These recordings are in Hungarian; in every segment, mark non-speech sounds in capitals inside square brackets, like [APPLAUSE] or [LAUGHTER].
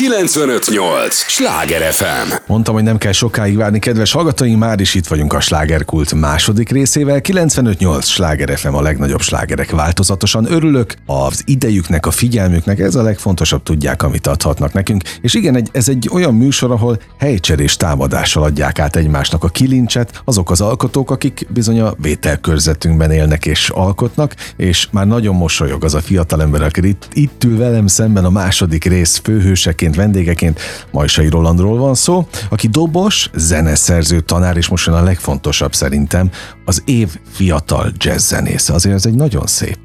958! Sláger FM! Mondtam, hogy nem kell sokáig várni, kedves hallgatóink, már is itt vagyunk a slágerkult második részével. 958 Sláger FM a legnagyobb slágerek változatosan. Örülök az idejüknek, a figyelmüknek, ez a legfontosabb, tudják, amit adhatnak nekünk. És igen, ez egy olyan műsor, ahol helycserés támadással adják át egymásnak a kilincset, azok az alkotók, akik bizony a vételkörzetünkben élnek és alkotnak, és már nagyon mosolyog az a fiatalember, aki itt, itt ül velem szemben a második rész főhőseként, vendégeként, Majsai Rolandról van szó, aki dobos, zeneszerző, tanár, és most a legfontosabb szerintem, az év fiatal jazzzenész. Azért ez egy nagyon szép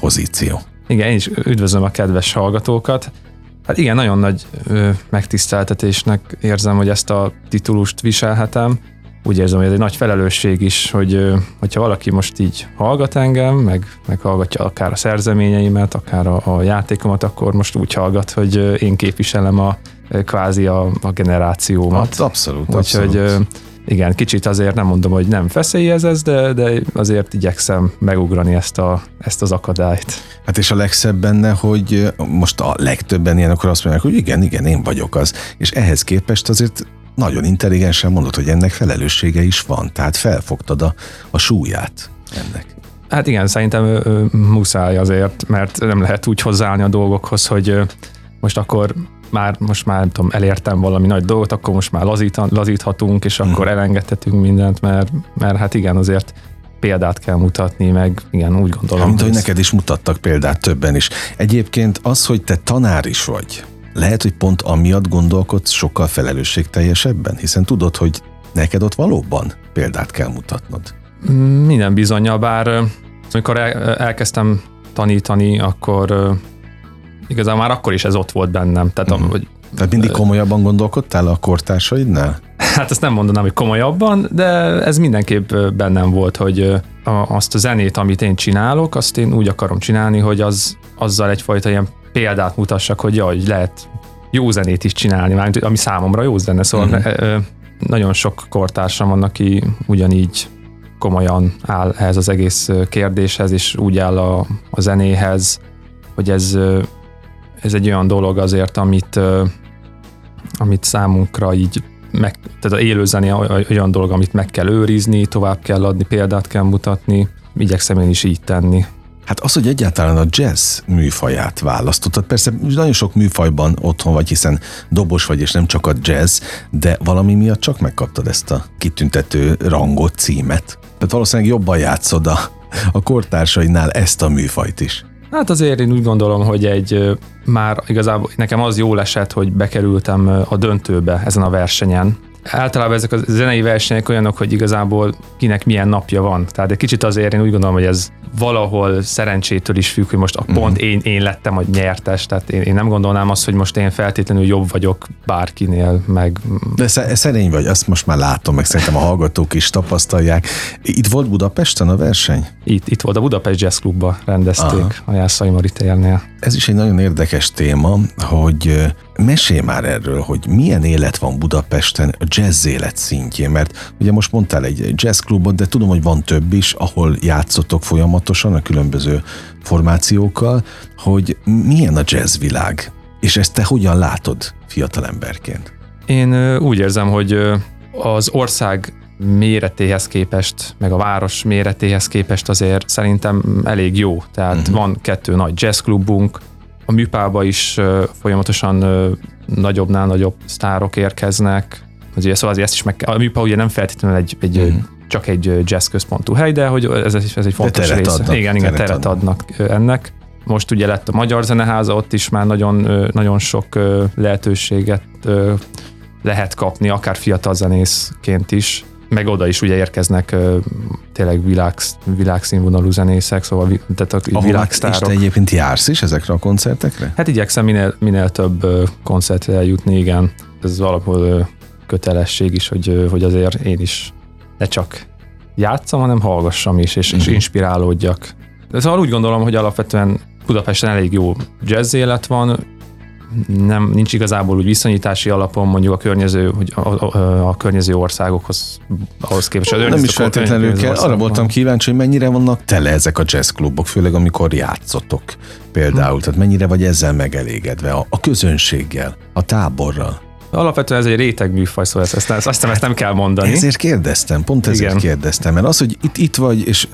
pozíció. Igen, én is üdvözlöm a kedves hallgatókat. Hát igen, nagyon nagy ö, megtiszteltetésnek érzem, hogy ezt a titulust viselhetem. Úgy érzem, hogy ez egy nagy felelősség is, hogy hogyha valaki most így hallgat engem, meg, meg hallgatja akár a szerzeményeimet, akár a, a játékomat, akkor most úgy hallgat, hogy én képviselem a kvázi a, a generációmat. Hát abszolút, Úgyhogy abszolút. igen, kicsit azért nem mondom, hogy nem feszélyez ez, de, de azért igyekszem megugrani ezt, a, ezt az akadályt. Hát és a legszebb benne, hogy most a legtöbben ilyen akkor azt mondják, hogy igen, igen, én vagyok az. És ehhez képest azért nagyon intelligensen mondod, hogy ennek felelőssége is van. Tehát felfogtad a, a súlyát ennek. Hát igen, szerintem ö, ö, muszáj azért, mert nem lehet úgy hozzáállni a dolgokhoz, hogy ö, most akkor már, most már nem tudom, elértem valami nagy dolgot, akkor most már lazít, lazíthatunk, és akkor Mhm. elengedhetünk mindent, mert, mert hát igen, azért példát kell mutatni, meg igen, úgy gondolom. Mint hogy neked is mutattak példát többen is. Egyébként az, hogy te tanár is vagy, lehet, hogy pont amiatt gondolkodsz sokkal felelősségteljesebben, hiszen tudod, hogy neked ott valóban példát kell mutatnod. Minden bizonyal, bár amikor el, elkezdtem tanítani, akkor igazából már akkor is ez ott volt bennem. Tehát, uh-huh. hogy, Tehát mindig komolyabban gondolkodtál a kortársaidnál? hát ezt nem mondanám, hogy komolyabban, de ez mindenképp bennem volt, hogy azt a zenét, amit én csinálok, azt én úgy akarom csinálni, hogy az, azzal egyfajta ilyen példát mutassak, hogy jaj, lehet jó zenét is csinálni, mármint, ami számomra jó zene, szóval ö, nagyon sok kortársam van, aki ugyanígy komolyan áll ehhez az egész kérdéshez, és úgy áll a, a zenéhez, hogy ez, ez egy olyan dolog azért, amit, amit számunkra így meg, tehát a élő zené oly- olyan dolog, amit meg kell őrizni, tovább kell adni, példát kell mutatni, igyekszem én is így tenni. Hát az, hogy egyáltalán a jazz műfaját választottad, persze nagyon sok műfajban otthon vagy, hiszen dobos vagy, és nem csak a jazz, de valami miatt csak megkaptad ezt a kitüntető rangot, címet. Tehát valószínűleg jobban játszod a, a kortársaidnál ezt a műfajt is. Hát azért én úgy gondolom, hogy egy már igazából nekem az jól esett, hogy bekerültem a döntőbe ezen a versenyen. Általában ezek a zenei versenyek olyanok, hogy igazából kinek milyen napja van. Tehát egy kicsit azért én úgy gondolom, hogy ez valahol szerencsétől is függ, hogy most a pont én, én lettem a nyertes, tehát én, én nem gondolnám azt, hogy most én feltétlenül jobb vagyok bárkinél, meg De sze- szerény vagy, azt most már látom, meg szerintem a hallgatók is tapasztalják. Itt volt Budapesten a verseny? itt, itt volt a Budapest Jazz Klubba rendezték Aha. a Jászai Mari térnél. Ez is egy nagyon érdekes téma, hogy ö, mesélj már erről, hogy milyen élet van Budapesten a jazz élet szintjén, mert ugye most mondtál egy jazzklubot, de tudom, hogy van több is, ahol játszotok folyamatosan a különböző formációkkal, hogy milyen a jazz világ, és ezt te hogyan látod fiatalemberként? Én úgy érzem, hogy az ország méretéhez képest, meg a város méretéhez képest azért szerintem elég jó. Tehát uh-huh. van kettő nagy jazzklubunk, a műpába is folyamatosan nagyobbnál nagyobb sztárok érkeznek. Az ugye, szóval azért ezt is meg kell, a műpa ugye nem feltétlenül egy, egy uh-huh. csak egy jazz központú hely, de hogy ez, ez egy fontos teret része. adnak, igen, igen, teret teret adnak. ennek. Most ugye lett a Magyar Zeneháza, ott is már nagyon, nagyon sok lehetőséget lehet kapni, akár fiatal zenészként is, meg oda is ugye érkeznek tényleg világ, világszínvonalú zenészek, szóval tehát a és te egyébként jársz is ezekre a koncertekre? Hát igyekszem minél, minél több koncertre eljutni, igen. Ez ö, kötelesség is, hogy, hogy azért én is ne csak játszam, hanem hallgassam is, és, és Mhm. inspirálódjak. De szóval úgy gondolom, hogy alapvetően Budapesten elég jó jazz élet van, nem, nincs igazából úgy viszonyítási alapon mondjuk a környező, hogy a, a, a környező országokhoz ahhoz képest. Nem is feltétlenül kell. Arra voltam kíváncsi, hogy mennyire vannak tele ezek a jazzklubok, főleg amikor játszotok például. Hmm. Tehát mennyire vagy ezzel megelégedve a, a közönséggel, a táborral? Alapvetően ez egy réteg műfaj, szóval ezt, ezt, ezt, azt, ezt nem kell mondani. Ezért kérdeztem, pont ezért Igen. kérdeztem, mert az, hogy itt, itt vagy, és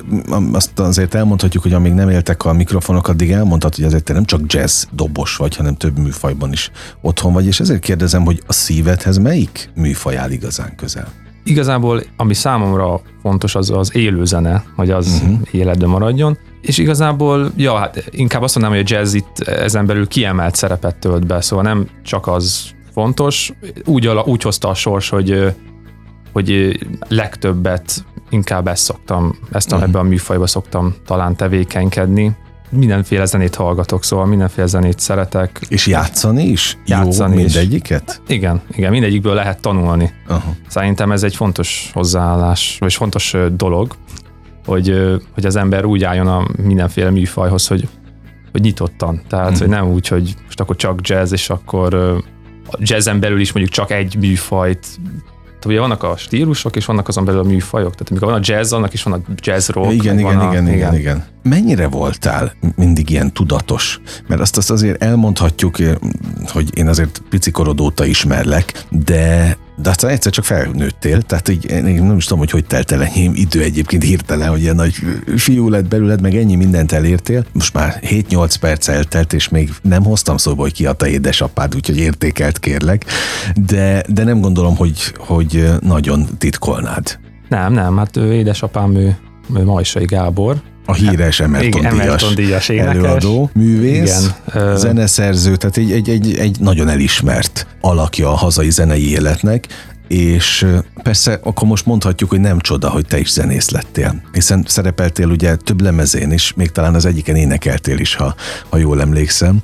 azt azért elmondhatjuk, hogy amíg nem éltek a mikrofonok, addig elmondhatod, hogy azért te nem csak jazz dobos vagy, hanem több műfajban is otthon vagy, és ezért kérdezem, hogy a szívedhez melyik műfaj áll igazán közel? Igazából, ami számomra fontos, az az élő zene, hogy az uh-huh. életben maradjon, és igazából, ja, hát inkább azt mondanám, hogy a jazz itt ezen belül kiemelt szerepet tölt be, szóval nem csak az fontos. Úgy, úgy hozta a sors, hogy, hogy legtöbbet inkább ezt szoktam, ezt a, uh-huh. ebben a műfajba szoktam talán tevékenykedni. Mindenféle zenét hallgatok, szóval mindenféle zenét szeretek. És játszani is? Játszani Jó, mindegyiket? Is. Igen, igen, mindegyikből lehet tanulni. Uh-huh. Szerintem ez egy fontos hozzáállás, vagy fontos dolog, hogy, hogy az ember úgy álljon a mindenféle műfajhoz, hogy, hogy nyitottan. Tehát, uh-huh. hogy nem úgy, hogy most akkor csak jazz, és akkor a jazzen belül is mondjuk csak egy műfajt ugye vannak a stílusok, és vannak azon belül a műfajok. Tehát amikor van a jazz, annak is van a jazz rock. Igen, igen, igen, a, igen, igen, igen. Mennyire voltál mindig ilyen tudatos? Mert azt, azt azért elmondhatjuk, hogy én azért picikorod óta ismerlek, de de aztán egyszer csak felnőttél, tehát így, én nem is tudom, hogy hogy telt el ennyi idő egyébként hirtelen, hogy ilyen nagy fiú lett belőled, meg ennyi mindent elértél. Most már 7-8 perc eltelt, és még nem hoztam szóba, hogy kiadta édesapád, úgyhogy értékelt kérlek, de, de nem gondolom, hogy, hogy nagyon titkolnád. Nem, nem, hát ő édesapám, ő, ő Majsai Gábor, a híres Emerton, Igen, díjas, Emerton díjas énekes. előadó, művész, Igen. zeneszerző, tehát egy, egy, egy, egy nagyon elismert alakja a hazai zenei életnek, és persze akkor most mondhatjuk, hogy nem csoda, hogy te is zenész lettél, hiszen szerepeltél ugye több lemezén is, még talán az egyiken énekeltél is, ha, ha jól emlékszem,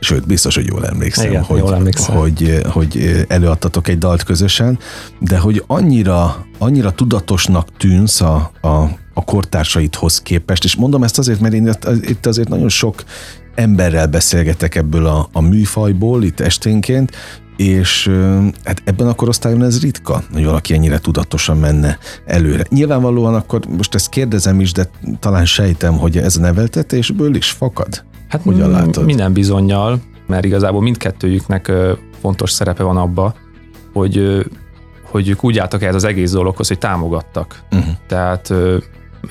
sőt, biztos, hogy jól emlékszem, Igen, hogy, jól emlékszem. Hogy, hogy előadtatok egy dalt közösen, de hogy annyira, annyira tudatosnak tűnsz a, a, a kortársaidhoz képest, és mondom ezt azért, mert én itt azért nagyon sok emberrel beszélgetek ebből a, a műfajból itt esténként, és hát ebben a korosztályon ez ritka, hogy valaki ennyire tudatosan menne előre. Nyilvánvalóan akkor most ezt kérdezem is, de talán sejtem, hogy ez a neveltetésből is fakad. Hát Hogyan látod? minden bizonyal, mert igazából mindkettőjüknek fontos szerepe van abba, hogy, hogy ők úgy álltak ehhez az egész dologhoz, hogy támogattak. Uh-huh. Tehát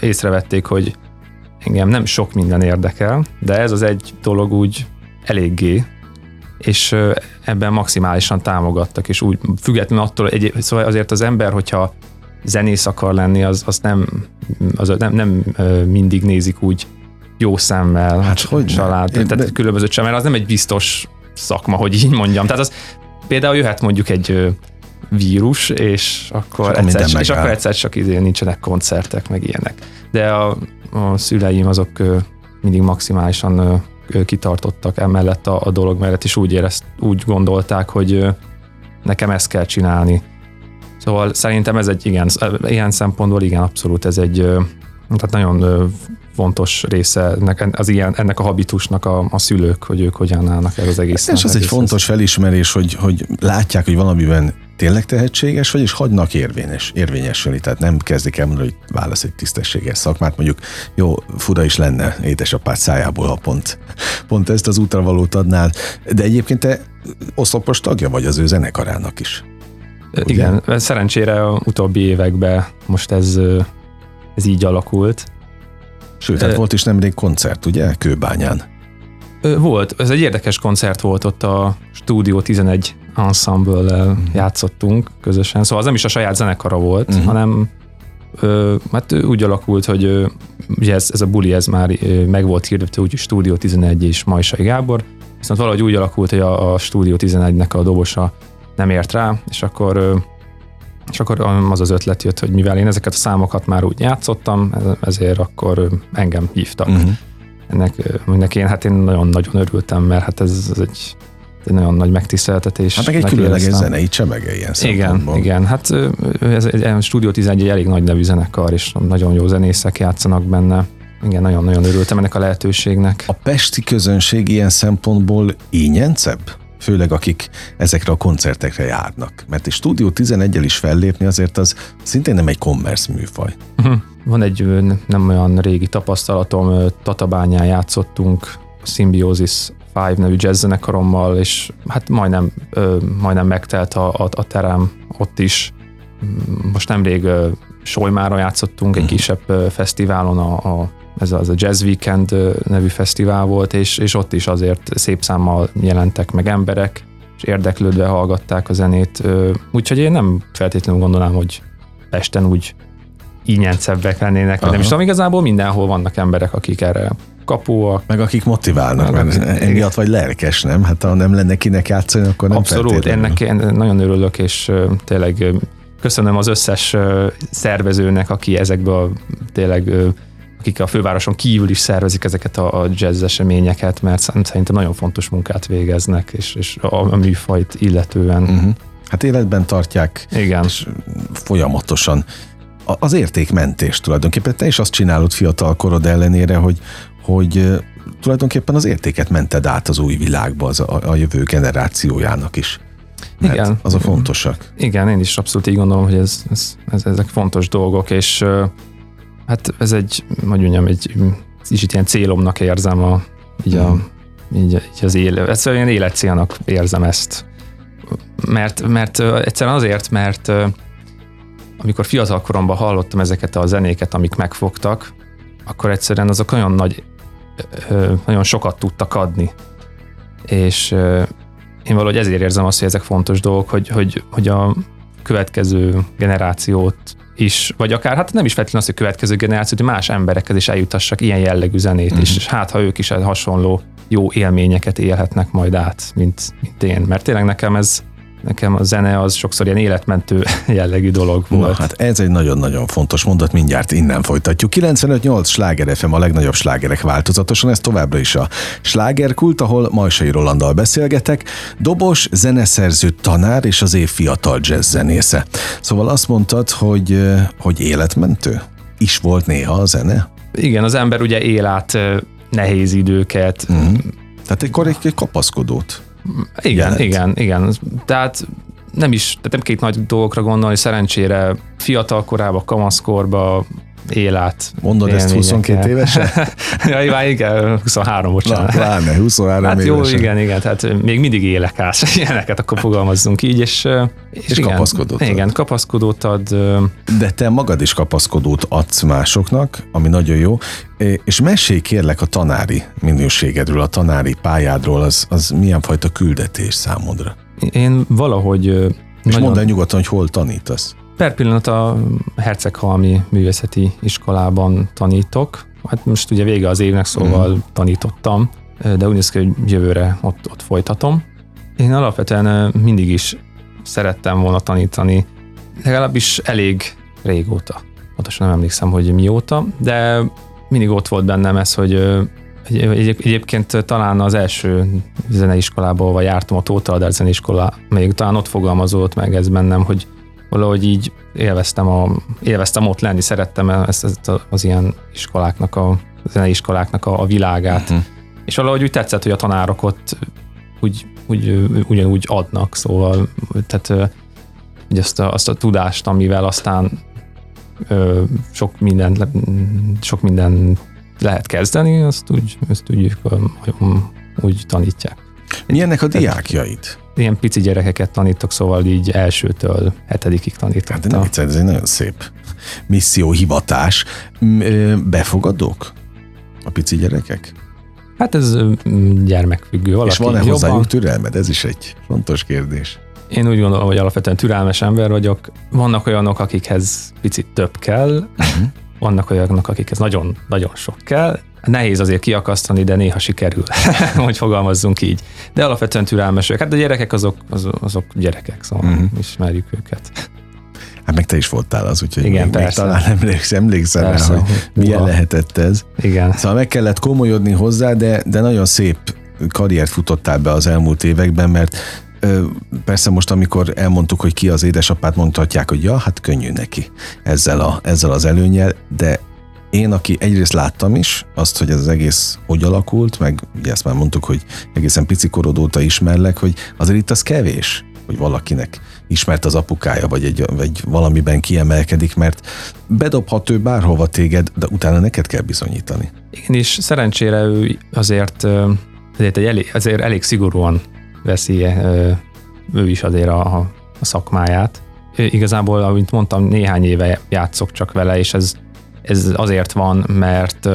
észrevették, hogy engem nem sok minden érdekel, de ez az egy dolog úgy eléggé, és ebben maximálisan támogattak, és úgy függetlenül attól, egy, szóval azért az ember, hogyha zenész akar lenni, az, az nem, az nem, nem mindig nézik úgy jó szemmel hát, hogy család, Én, tehát de... különböző sem, mert az nem egy biztos szakma, hogy így mondjam. Tehát az például jöhet mondjuk egy vírus, és akkor, és egyszer, és akkor egyszer csak idén nincsenek koncertek, meg ilyenek. De a, a szüleim azok mindig maximálisan kitartottak emellett a, a dolog mellett, és úgy érezt, úgy gondolták, hogy nekem ezt kell csinálni. Szóval szerintem ez egy igen, ilyen szempontból igen, abszolút ez egy tehát nagyon fontos része ennek, az ilyen, ennek a habitusnak a, a szülők, hogy ők hogyan állnak el az egész. És ez egy fontos felismerés, hogy, hogy látják, hogy valamiben tényleg tehetséges vagy, és hagynak érvényes, érvényesülni. Tehát nem kezdik el mondani, hogy válasz egy tisztességes szakmát. Mondjuk jó, fura is lenne édesapád szájából, ha pont, pont ezt az útravalót adnál. De egyébként te oszlopos tagja vagy az ő zenekarának is. Ugye? Igen, szerencsére a utóbbi években most ez, ez így alakult. Sőt, hát volt is nemrég koncert, ugye, Kőbányán. Volt, ez egy érdekes koncert volt ott a Studio 11 ensemble játszottunk közösen, szóval az nem is a saját zenekara volt, uh-huh. hanem ö, hát úgy alakult, hogy ugye ez, ez a buli ez már meg volt hirdetve, úgy Studio 11 és Majsai Gábor, viszont valahogy úgy alakult, hogy a, a Studio 11-nek a dobosa nem ért rá, és akkor és akkor az az ötlet jött, hogy mivel én ezeket a számokat már úgy játszottam, ezért akkor engem hívtak. Uh-huh. Ennek, ennek én, hát én nagyon-nagyon örültem, mert hát ez, ez egy egy nagyon nagy megtiszteltetés. Hát meg egy különleges zenei csemege ilyen Igen, igen. Hát ez egy, egy Studio 11 egy elég nagy nevű zenekar, és nagyon jó zenészek játszanak benne. Igen, nagyon-nagyon örültem ennek a lehetőségnek. A pesti közönség ilyen szempontból ínyencebb? főleg akik ezekre a koncertekre járnak. Mert egy Stúdió 11-el is fellépni azért az szintén nem egy commerce műfaj. Uh-huh. Van egy nem olyan régi tapasztalatom, Tatabányán játszottunk Symbiosis Five nevű jazzzenekarommal, és hát majdnem, majdnem megtelt a, a, a terem ott is. Most nemrég Solymára játszottunk, egy mhm. kisebb fesztiválon, a, a, ez az a Jazz Weekend nevű fesztivál volt, és, és ott is azért szép számmal jelentek meg emberek, és érdeklődve hallgatták a zenét. Úgyhogy én nem feltétlenül gondolnám, hogy Pesten úgy ínyencebbek lennének, nem is tudom, igazából mindenhol vannak emberek, akik erre kapóak. Meg akik motiválnak, meg mert emiatt vagy lelkes, nem? Hát ha nem lenne kinek játszani, akkor nem Abszolút, ennek én nagyon örülök, és tényleg köszönöm az összes szervezőnek, aki ezekből tényleg akik a fővároson kívül is szervezik ezeket a jazz eseményeket, mert szerintem nagyon fontos munkát végeznek, és, és a, a műfajt illetően. Uh-huh. Hát életben tartják, Igen. és folyamatosan az értékmentés tulajdonképpen. Te is azt csinálod fiatal korod ellenére, hogy, hogy tulajdonképpen az értéket mented át az új világba, az a, a jövő generációjának is. Mert Igen. Az a fontosak. Igen, én is abszolút így gondolom, hogy ez, ez, ez, ezek fontos dolgok, és hát ez egy, hogy mondjam, egy kicsit ilyen célomnak érzem a, így, a, hmm. így, így az élet, egyszerűen életcélnak érzem ezt. Mert, mert egyszerűen azért, mert amikor fiatal koromban hallottam ezeket a zenéket, amik megfogtak, akkor egyszerűen azok nagyon nagy, nagyon sokat tudtak adni. És én valahogy ezért érzem azt, hogy ezek fontos dolgok, hogy, hogy, hogy a következő generációt is, vagy akár, hát nem is feltétlenül az, hogy következő generációt, hogy más emberekhez is eljutassak ilyen jellegű zenét, uh-huh. és hát ha ők is hasonló jó élményeket élhetnek majd át, mint, mint én. Mert tényleg nekem ez, nekem a zene az sokszor ilyen életmentő [LAUGHS] jellegű dolog volt. Na, hát ez egy nagyon-nagyon fontos mondat, mindjárt innen folytatjuk. 95-8 sláger FM a legnagyobb slágerek változatosan, ez továbbra is a slágerkult, ahol Majsai Rolandal beszélgetek, dobos, zeneszerző, tanár és az év fiatal jazz zenésze. Szóval azt mondtad, hogy, hogy életmentő? Is volt néha a zene? Igen, az ember ugye él át nehéz időket. Mm. Tehát egy, egy kapaszkodót. Igen, jelent. igen, igen. Tehát nem is, tehát nem két nagy dolgokra gondolni, szerencsére fiatal korába, kamaszkorba él át. Mondod ezt 22 évesen? [LAUGHS] ja, igen, 23, bocsánat. Na, pláne, 23 hát évesen. jó, igen, igen, tehát még mindig élek át [LAUGHS] ilyeneket, akkor fogalmazzunk így, és, és, és igen, kapaszkodót ad. Igen, kapaszkodót ad. De te magad is kapaszkodót adsz másoknak, ami nagyon jó, és mesélj kérlek a tanári minőségedről, a tanári pályádról, az, az milyen fajta küldetés számodra? Én valahogy És nagyon... mondd el nyugodtan, hogy hol tanítasz. Per pillanat a Herceghalmi Művészeti Iskolában tanítok. Hát most ugye vége az évnek, szóval mm. tanítottam, de úgy néz ki, hogy jövőre ott, ott folytatom. Én alapvetően mindig is szerettem volna tanítani, legalábbis elég régóta. Pontosan nem emlékszem, hogy mióta, de mindig ott volt bennem ez, hogy egy, egyébként talán az első zeneiskolából jártam, a Tóta Adár zeneiskola, még talán ott fogalmazódott meg ez bennem, hogy valahogy így élveztem, a, élveztem ott lenni, szerettem ezt, ezt az ilyen iskoláknak, a zeneiskoláknak a, a világát. Uh-huh. És valahogy úgy tetszett, hogy a tanárok ott úgy, úgy, ugyanúgy adnak, szóval tehát hogy azt a, azt a tudást, amivel aztán ö, sok minden, sok minden lehet kezdeni, azt úgy, azt úgy, úgy tanítják. Milyennek a diákjaid? Ilyen pici gyerekeket tanítok, szóval így elsőtől hetedikig tanítottam. Hát de nem viccelj, ez egy nagyon szép misszióhivatás. Befogadók a pici gyerekek? Hát ez gyermekfüggő. Valaki És van-e hozzájuk türelmed? Ez is egy fontos kérdés. Én úgy gondolom, hogy alapvetően türelmes ember vagyok. Vannak olyanok, akikhez picit több kell, uh-huh. vannak olyanok, akikhez nagyon-nagyon sok kell, Nehéz azért kiakasztani, de néha sikerül, [LAUGHS] hogy fogalmazzunk így. De alapvetően türelmesek. Hát a gyerekek azok, azok, azok gyerekek, szóval uh-huh. ismerjük őket. Hát meg te is voltál az, úgyhogy Igen, még, persze. még talán emlékszem, emlékszem persze, rá, hogy milyen Uha. lehetett ez. Igen. Szóval meg kellett komolyodni hozzá, de, de nagyon szép karriert futottál be az elmúlt években, mert persze most, amikor elmondtuk, hogy ki az édesapát, mondhatják, hogy ja, hát könnyű neki ezzel, a, ezzel az előnyel, de én, aki egyrészt láttam is azt, hogy ez az egész hogy alakult, meg ugye ezt már mondtuk, hogy egészen pici korod óta ismerlek, hogy azért itt az kevés, hogy valakinek ismert az apukája, vagy, egy, vagy valamiben kiemelkedik, mert bedobhat ő bárhova téged, de utána neked kell bizonyítani. Igen, és szerencsére ő azért, azért, egy elég, azért elég szigorúan veszi ő is azért a, a szakmáját. Igazából, amint mondtam, néhány éve játszok csak vele, és ez, ez azért van, mert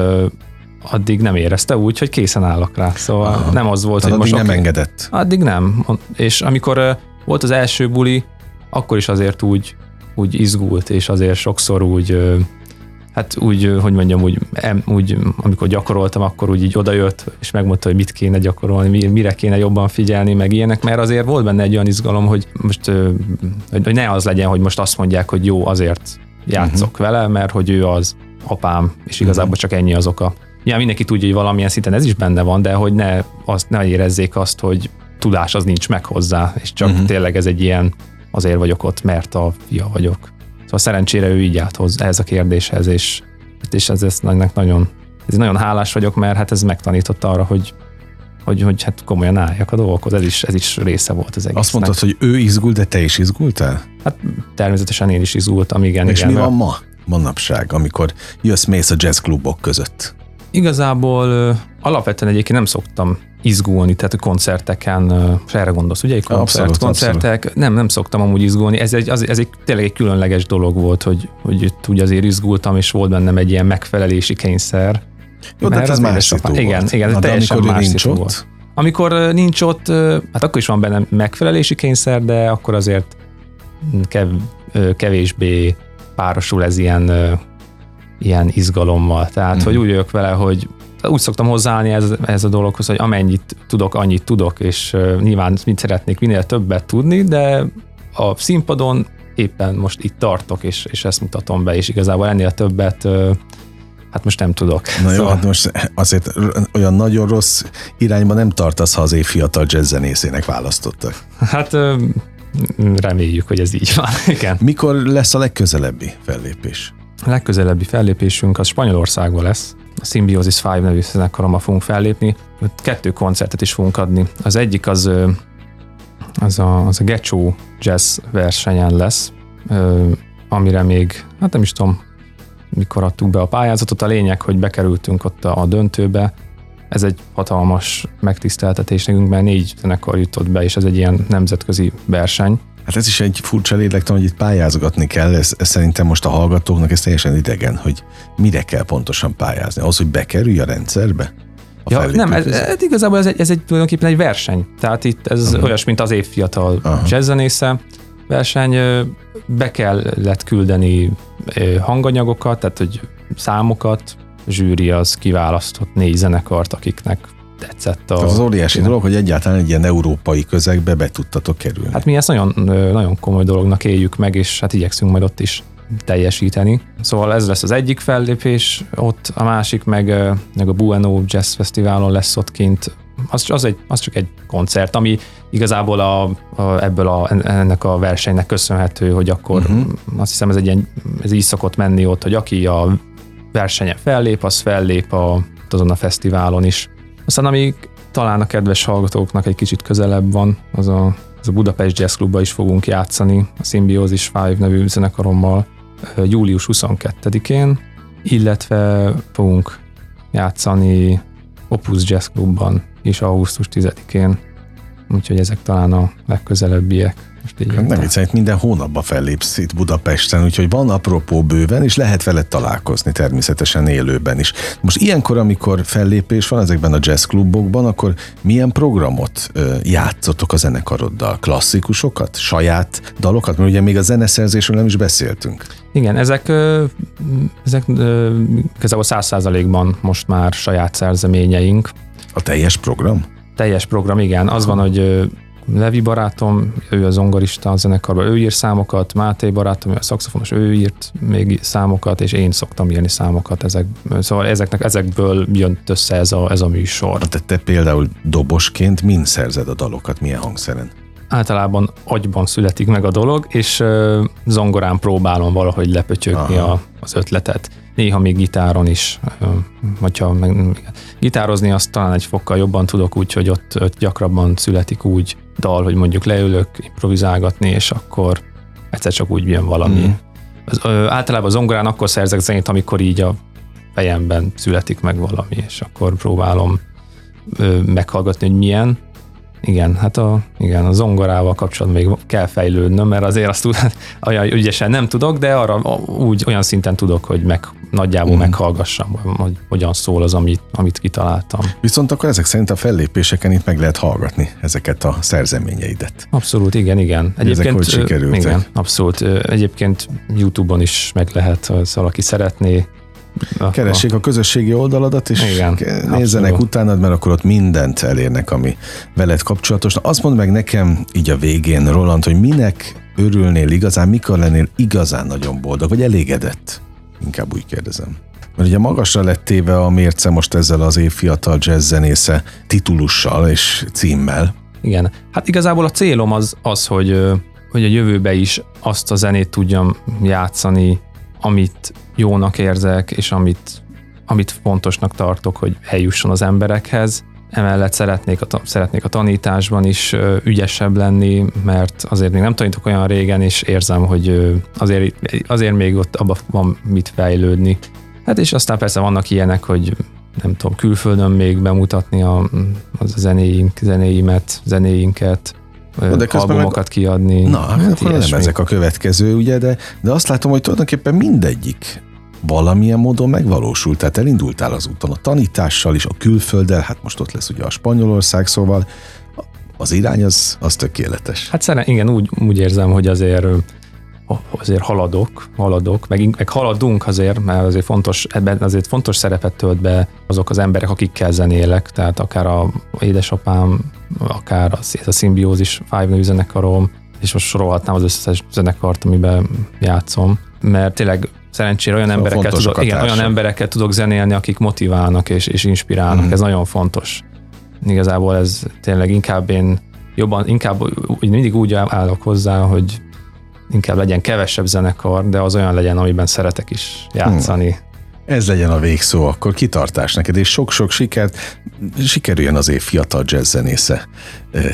addig nem érezte úgy, hogy készen állok rá. Szóval Aha. nem az volt, Tehát hogy addig most... nem engedett. Addig nem. És amikor volt az első buli, akkor is azért úgy, úgy izgult, és azért sokszor úgy, hát úgy, hogy mondjam, úgy, úgy amikor gyakoroltam, akkor úgy így odajött, és megmondta, hogy mit kéne gyakorolni, mire kéne jobban figyelni, meg ilyenek, mert azért volt benne egy olyan izgalom, hogy most, hogy ne az legyen, hogy most azt mondják, hogy jó, azért játszok uh-huh. vele, mert hogy ő az apám, és igazából uh-huh. csak ennyi az oka. Ja, mindenki tudja, hogy valamilyen szinten ez is benne van, de hogy ne, azt, ne érezzék azt, hogy tudás az nincs meg hozzá, és csak uh-huh. tényleg ez egy ilyen, azért vagyok ott, mert a fia vagyok. Szóval szerencsére ő így állt hozzá ez a kérdéshez, és, és ez, ez nagyon, ez nagyon hálás vagyok, mert hát ez megtanította arra, hogy hogy, hogy hát komolyan álljak a dolgokhoz, ez is, ez is része volt az egésznek. Azt mondtad, hogy ő izgult, de te is izgultál? Hát természetesen én is izgultam, igen. És igen, mi van ma, manapság, amikor jössz-mész a jazzklubok között? Igazából alapvetően egyébként nem szoktam izgulni, tehát a koncerteken, és erre gondolsz, ugye? Egy koncert, abszolút, koncertek, abszolút. nem, nem szoktam amúgy izgulni. Ez egy, az, ez egy tényleg egy különleges dolog volt, hogy, hogy itt úgy azért izgultam, és volt bennem egy ilyen megfelelési kényszer. Jó, de hát ez más szitu Igen, igen, ez teljesen amikor más nincs ott? Volt. Amikor nincs ott, hát akkor is van bennem megfelelési kényszer, de akkor azért kev, kevésbé párosul ez ilyen, ilyen izgalommal. Tehát, mm. hogy úgy vagyok vele, hogy úgy szoktam hozzáállni ez, ez a dologhoz, hogy amennyit tudok, annyit tudok, és nyilván mit szeretnék minél többet tudni, de a színpadon éppen most itt tartok, és, és ezt mutatom be, és igazából ennél többet Hát most nem tudok. Na jó, szóval... hát most azért olyan nagyon rossz irányba nem tartasz, ha az év fiatal jazzzenészének választottak. Hát reméljük, hogy ez így van. [LAUGHS] Igen. Mikor lesz a legközelebbi fellépés? A legközelebbi fellépésünk az Spanyolországban lesz a Symbiosis 5 nevű zenekarommal fogunk fellépni. Kettő koncertet is fogunk adni. Az egyik az, az a, az a Gecsó Jazz versenyen lesz, amire még, hát nem is tudom, mikor adtuk be a pályázatot. A lényeg, hogy bekerültünk ott a, a döntőbe. Ez egy hatalmas megtiszteltetés nekünk, mert négy zenekar jutott be, és ez egy ilyen nemzetközi verseny. Hát ez is egy furcsa lélektan, hogy itt pályázgatni kell, ez, ez szerintem most a hallgatóknak ez teljesen idegen, hogy mire kell pontosan pályázni. Az, hogy bekerülj a rendszerbe? A ja, nem, ez, ez, igazából ez egy, ez egy tulajdonképpen egy verseny. Tehát itt ez uh-huh. olyas, mint az évfiatal jazzzenésze verseny. Be kellett küldeni hanganyagokat, tehát hogy számokat, zsűri az kiválasztott négy zenekart, akiknek tetszett. A, az óriási dolog, hogy egyáltalán egy ilyen európai közegbe be tudtatok kerülni. Hát mi ezt nagyon, nagyon komoly dolognak éljük meg, és hát igyekszünk majd ott is teljesíteni. Szóval ez lesz az egyik fellépés, ott a másik meg, meg a Bueno Jazz Fesztiválon lesz ott kint. Az, az, egy, az csak egy koncert, ami igazából a, a, ebből a, ennek a versenynek köszönhető, hogy akkor uh-huh. azt hiszem ez egy ilyen, ez így szokott menni ott, hogy aki a versenyen fellép, az fellép a, azon a fesztiválon is. Aztán amíg talán a kedves hallgatóknak egy kicsit közelebb van, az a, az a Budapest Jazz Klubba is fogunk játszani, a Symbiosis 5 nevű zenekarommal július 22-én, illetve fogunk játszani Opus Jazz Klubban is augusztus 10-én, úgyhogy ezek talán a legközelebbiek. Most így nem viccelj, minden hónapban fellépsz itt Budapesten, úgyhogy van apropó bőven, és lehet veled találkozni természetesen élőben is. Most ilyenkor, amikor fellépés van ezekben a jazzklubokban, akkor milyen programot ö, játszotok a zenekaroddal? Klasszikusokat? Saját dalokat? Mert ugye még a zeneszerzésről nem is beszéltünk. Igen, ezek, ezek igazából száz százalékban most már saját szerzeményeink. A teljes program? Teljes program, igen. Az van, hogy Levi barátom, ő a zongorista a zenekarban, ő ír számokat, Máté barátom, ő a szakszofonos, ő írt még számokat, és én szoktam írni számokat. Ezek, szóval ezeknek, ezekből jött össze ez a, ez a műsor. Te, te például dobosként mind szerzed a dalokat, milyen hangszeren? általában agyban születik meg a dolog, és zongorán próbálom valahogy lepötyögni a, az ötletet. Néha még gitáron is, hogyha meg, gitározni azt talán egy fokkal jobban tudok, úgyhogy ott, ott gyakrabban születik úgy dal, hogy mondjuk leülök improvizálgatni, és akkor egyszer csak úgy jön valami. Mm. Az, ö, általában zongorán akkor szerzek zenét, amikor így a fejemben születik meg valami, és akkor próbálom ö, meghallgatni, hogy milyen, igen, hát a, igen, a zongorával kapcsolatban még kell fejlődnöm, mert azért azt tud, [LAUGHS] olyan ügyesen nem tudok, de arra úgy olyan szinten tudok, hogy meg, nagyjából mm. meghallgassam, hogy hogyan szól az, amit, amit kitaláltam. Viszont akkor ezek szerint a fellépéseken itt meg lehet hallgatni ezeket a szerzeményeidet. Abszolút, igen, igen. Egyébként, ezek hogy sikerültek? Igen, abszolút. Egyébként YouTube-on is meg lehet, ha valaki szeretné, Keressék a közösségi oldaladat, és Igen, nézzenek abszolút. utánad, mert akkor ott mindent elérnek, ami veled kapcsolatos. Na, azt mondd meg nekem így a végén, Roland, hogy minek örülnél igazán, mikor lennél igazán nagyon boldog, vagy elégedett? Inkább úgy kérdezem. Mert ugye magasra lett téve a mérce most ezzel az év fiatal jazzzenésze titulussal és címmel. Igen, hát igazából a célom az, az hogy, hogy a jövőbe is azt a zenét tudjam játszani, amit jónak érzek, és amit, amit fontosnak tartok, hogy eljusson az emberekhez. Emellett szeretnék a, szeretnék a tanításban is ügyesebb lenni, mert azért még nem tanítok olyan régen, és érzem, hogy azért, azért még ott abban van mit fejlődni. Hát és aztán persze vannak ilyenek, hogy nem tudom, külföldön még bemutatni a, a zenéink, zenéimet, zenéinket, de albumokat meg... kiadni. Na, hát akkor nem ezek a következő, ugye, de, de azt látom, hogy tulajdonképpen mindegyik valamilyen módon megvalósult, tehát elindultál az úton a tanítással is, a külfölddel, hát most ott lesz ugye a Spanyolország, szóval az irány az, az tökéletes. Hát szerintem igen, úgy, úgy érzem, hogy azért azért haladok, haladok, meg, meg haladunk azért, mert azért fontos, ebben azért fontos szerepet tölt be azok az emberek, akikkel zenélek, tehát akár a édesapám, akár az, ez a szimbiózis Five nevű zenekarom, és most sorolhatnám az összes zenekart, amiben játszom, mert tényleg szerencsére olyan, szóval emberekkel tudok, igen, olyan emberekkel tudok zenélni, akik motiválnak és, és inspirálnak, mm. ez nagyon fontos. Igazából ez tényleg inkább én jobban, inkább úgy, mindig úgy állok hozzá, hogy inkább legyen kevesebb zenekar, de az olyan legyen, amiben szeretek is játszani. Hmm. Ez legyen a végszó, akkor kitartás neked, és sok-sok sikert, sikerüljön az év fiatal jazzzenésze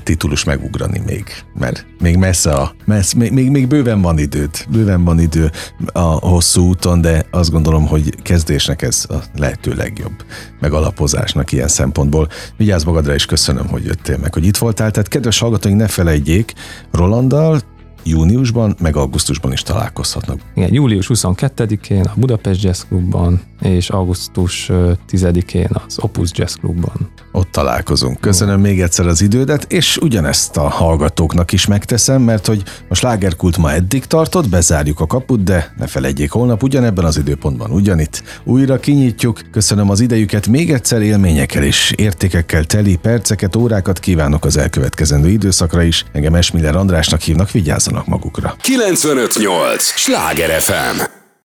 titulus megugrani még, mert még messze a, messze, még, még, még bőven van időd, bőven van idő a hosszú úton, de azt gondolom, hogy kezdésnek ez a lehető legjobb megalapozásnak ilyen szempontból. Vigyázz magadra, és köszönöm, hogy jöttél meg, hogy itt voltál. Tehát kedves hallgatóink, ne felejtjék, Rolanddal júniusban, meg augusztusban is találkozhatnak. Igen, július 22-én a Budapest Jazz Clubban, és augusztus 10-én az Opus Jazz Clubban. Ott találkozunk. Köszönöm még egyszer az idődet, és ugyanezt a hallgatóknak is megteszem, mert hogy a slágerkult ma eddig tartott, bezárjuk a kaput, de ne felejtjék, holnap ugyanebben az időpontban ugyanitt. Újra kinyitjuk. Köszönöm az idejüket, még egyszer élményekkel és értékekkel teli perceket, órákat kívánok az elkövetkezendő időszakra is. Engem Esmiller Andrásnak hívnak, vigyázzanak magukra. 958! Sláger FM!